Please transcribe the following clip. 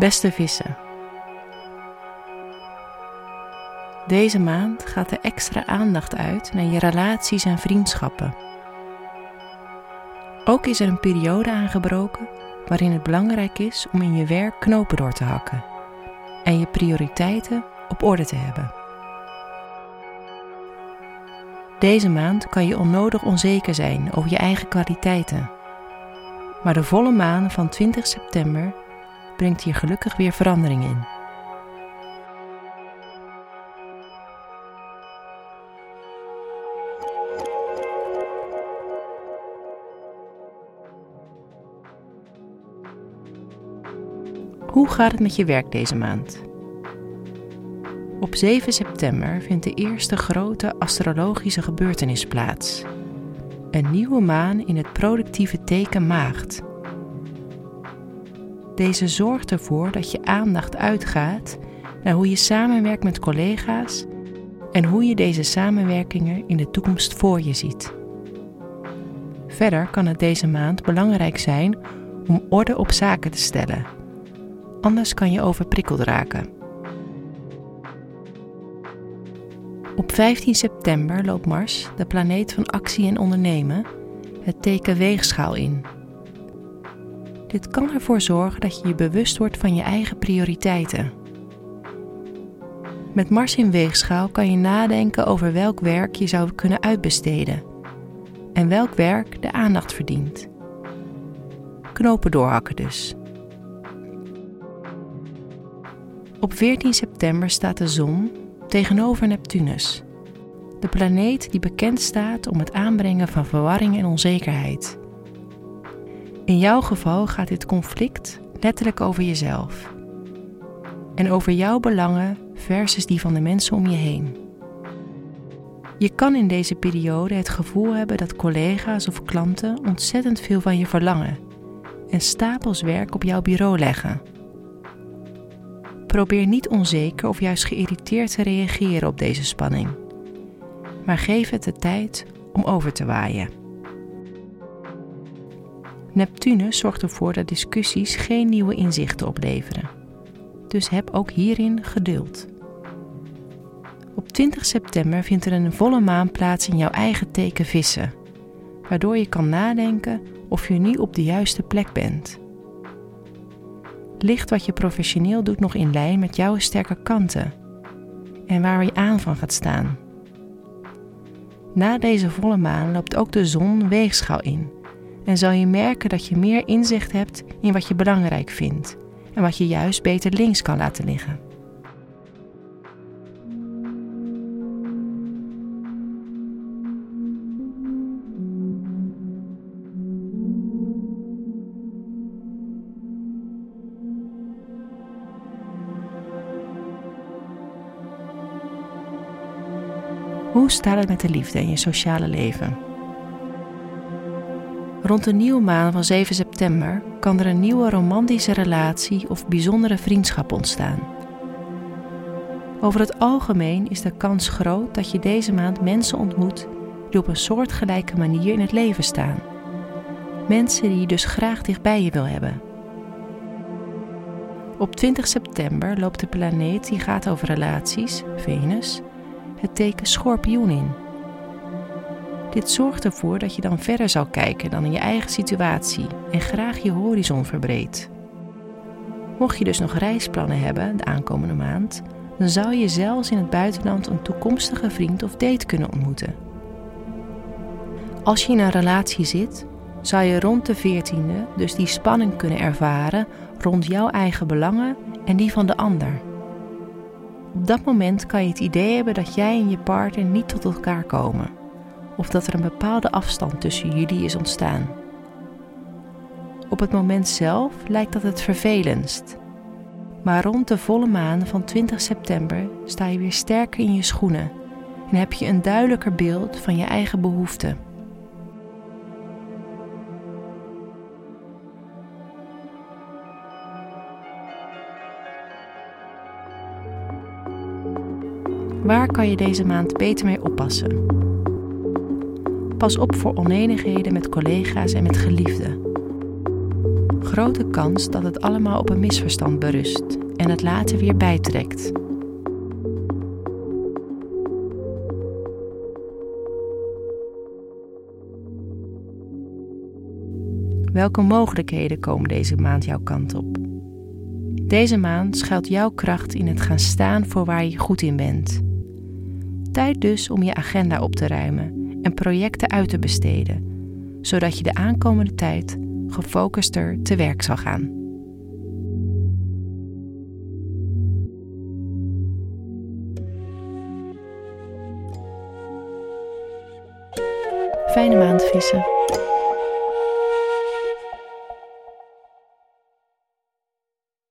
Beste vissen. Deze maand gaat er extra aandacht uit naar je relaties en vriendschappen. Ook is er een periode aangebroken waarin het belangrijk is om in je werk knopen door te hakken en je prioriteiten op orde te hebben. Deze maand kan je onnodig onzeker zijn over je eigen kwaliteiten. Maar de volle maan van 20 september brengt hier gelukkig weer verandering in. Hoe gaat het met je werk deze maand? Op 7 september vindt de eerste grote astrologische gebeurtenis plaats. Een nieuwe maan in het productieve teken Maagd. Deze zorgt ervoor dat je aandacht uitgaat naar hoe je samenwerkt met collega's en hoe je deze samenwerkingen in de toekomst voor je ziet. Verder kan het deze maand belangrijk zijn om orde op zaken te stellen. Anders kan je overprikkeld raken. Op 15 september loopt Mars, de planeet van actie en ondernemen, het teken weegschaal in. Dit kan ervoor zorgen dat je je bewust wordt van je eigen prioriteiten. Met Mars in weegschaal kan je nadenken over welk werk je zou kunnen uitbesteden en welk werk de aandacht verdient. Knopen doorhakken dus. Op 14 september staat de zon tegenover Neptunus, de planeet die bekend staat om het aanbrengen van verwarring en onzekerheid. In jouw geval gaat dit conflict letterlijk over jezelf en over jouw belangen versus die van de mensen om je heen. Je kan in deze periode het gevoel hebben dat collega's of klanten ontzettend veel van je verlangen en stapels werk op jouw bureau leggen. Probeer niet onzeker of juist geïrriteerd te reageren op deze spanning, maar geef het de tijd om over te waaien. Neptunus zorgt ervoor dat discussies geen nieuwe inzichten opleveren. Dus heb ook hierin geduld. Op 20 september vindt er een volle maan plaats in jouw eigen teken vissen, waardoor je kan nadenken of je nu op de juiste plek bent. Ligt wat je professioneel doet nog in lijn met jouw sterke kanten en waar je aan van gaat staan? Na deze volle maan loopt ook de zon weegschaal in en zal je merken dat je meer inzicht hebt in wat je belangrijk vindt en wat je juist beter links kan laten liggen. Hoe staat het met de liefde in je sociale leven? Rond de nieuwe maan van 7 september kan er een nieuwe romantische relatie of bijzondere vriendschap ontstaan. Over het algemeen is de kans groot dat je deze maand mensen ontmoet die op een soortgelijke manier in het leven staan. Mensen die je dus graag dichtbij je wil hebben. Op 20 september loopt de planeet die gaat over relaties, Venus, het teken schorpioen in. Dit zorgt ervoor dat je dan verder zal kijken dan in je eigen situatie en graag je horizon verbreedt. Mocht je dus nog reisplannen hebben de aankomende maand, dan zou je zelfs in het buitenland een toekomstige vriend of date kunnen ontmoeten. Als je in een relatie zit, zou je rond de 14e dus die spanning kunnen ervaren rond jouw eigen belangen en die van de ander. Op dat moment kan je het idee hebben dat jij en je partner niet tot elkaar komen of dat er een bepaalde afstand tussen jullie is ontstaan. Op het moment zelf lijkt dat het vervelendst. Maar rond de volle maan van 20 september sta je weer sterker in je schoenen en heb je een duidelijker beeld van je eigen behoeften. Waar kan je deze maand beter mee oppassen? Pas op voor oneenigheden met collega's en met geliefden. Grote kans dat het allemaal op een misverstand berust en het later weer bijtrekt. Welke mogelijkheden komen deze maand jouw kant op? Deze maand schuilt jouw kracht in het gaan staan voor waar je goed in bent. Tijd dus om je agenda op te ruimen en projecten uit te besteden, zodat je de aankomende tijd gefocuster te werk zal gaan. Fijne maand vissen.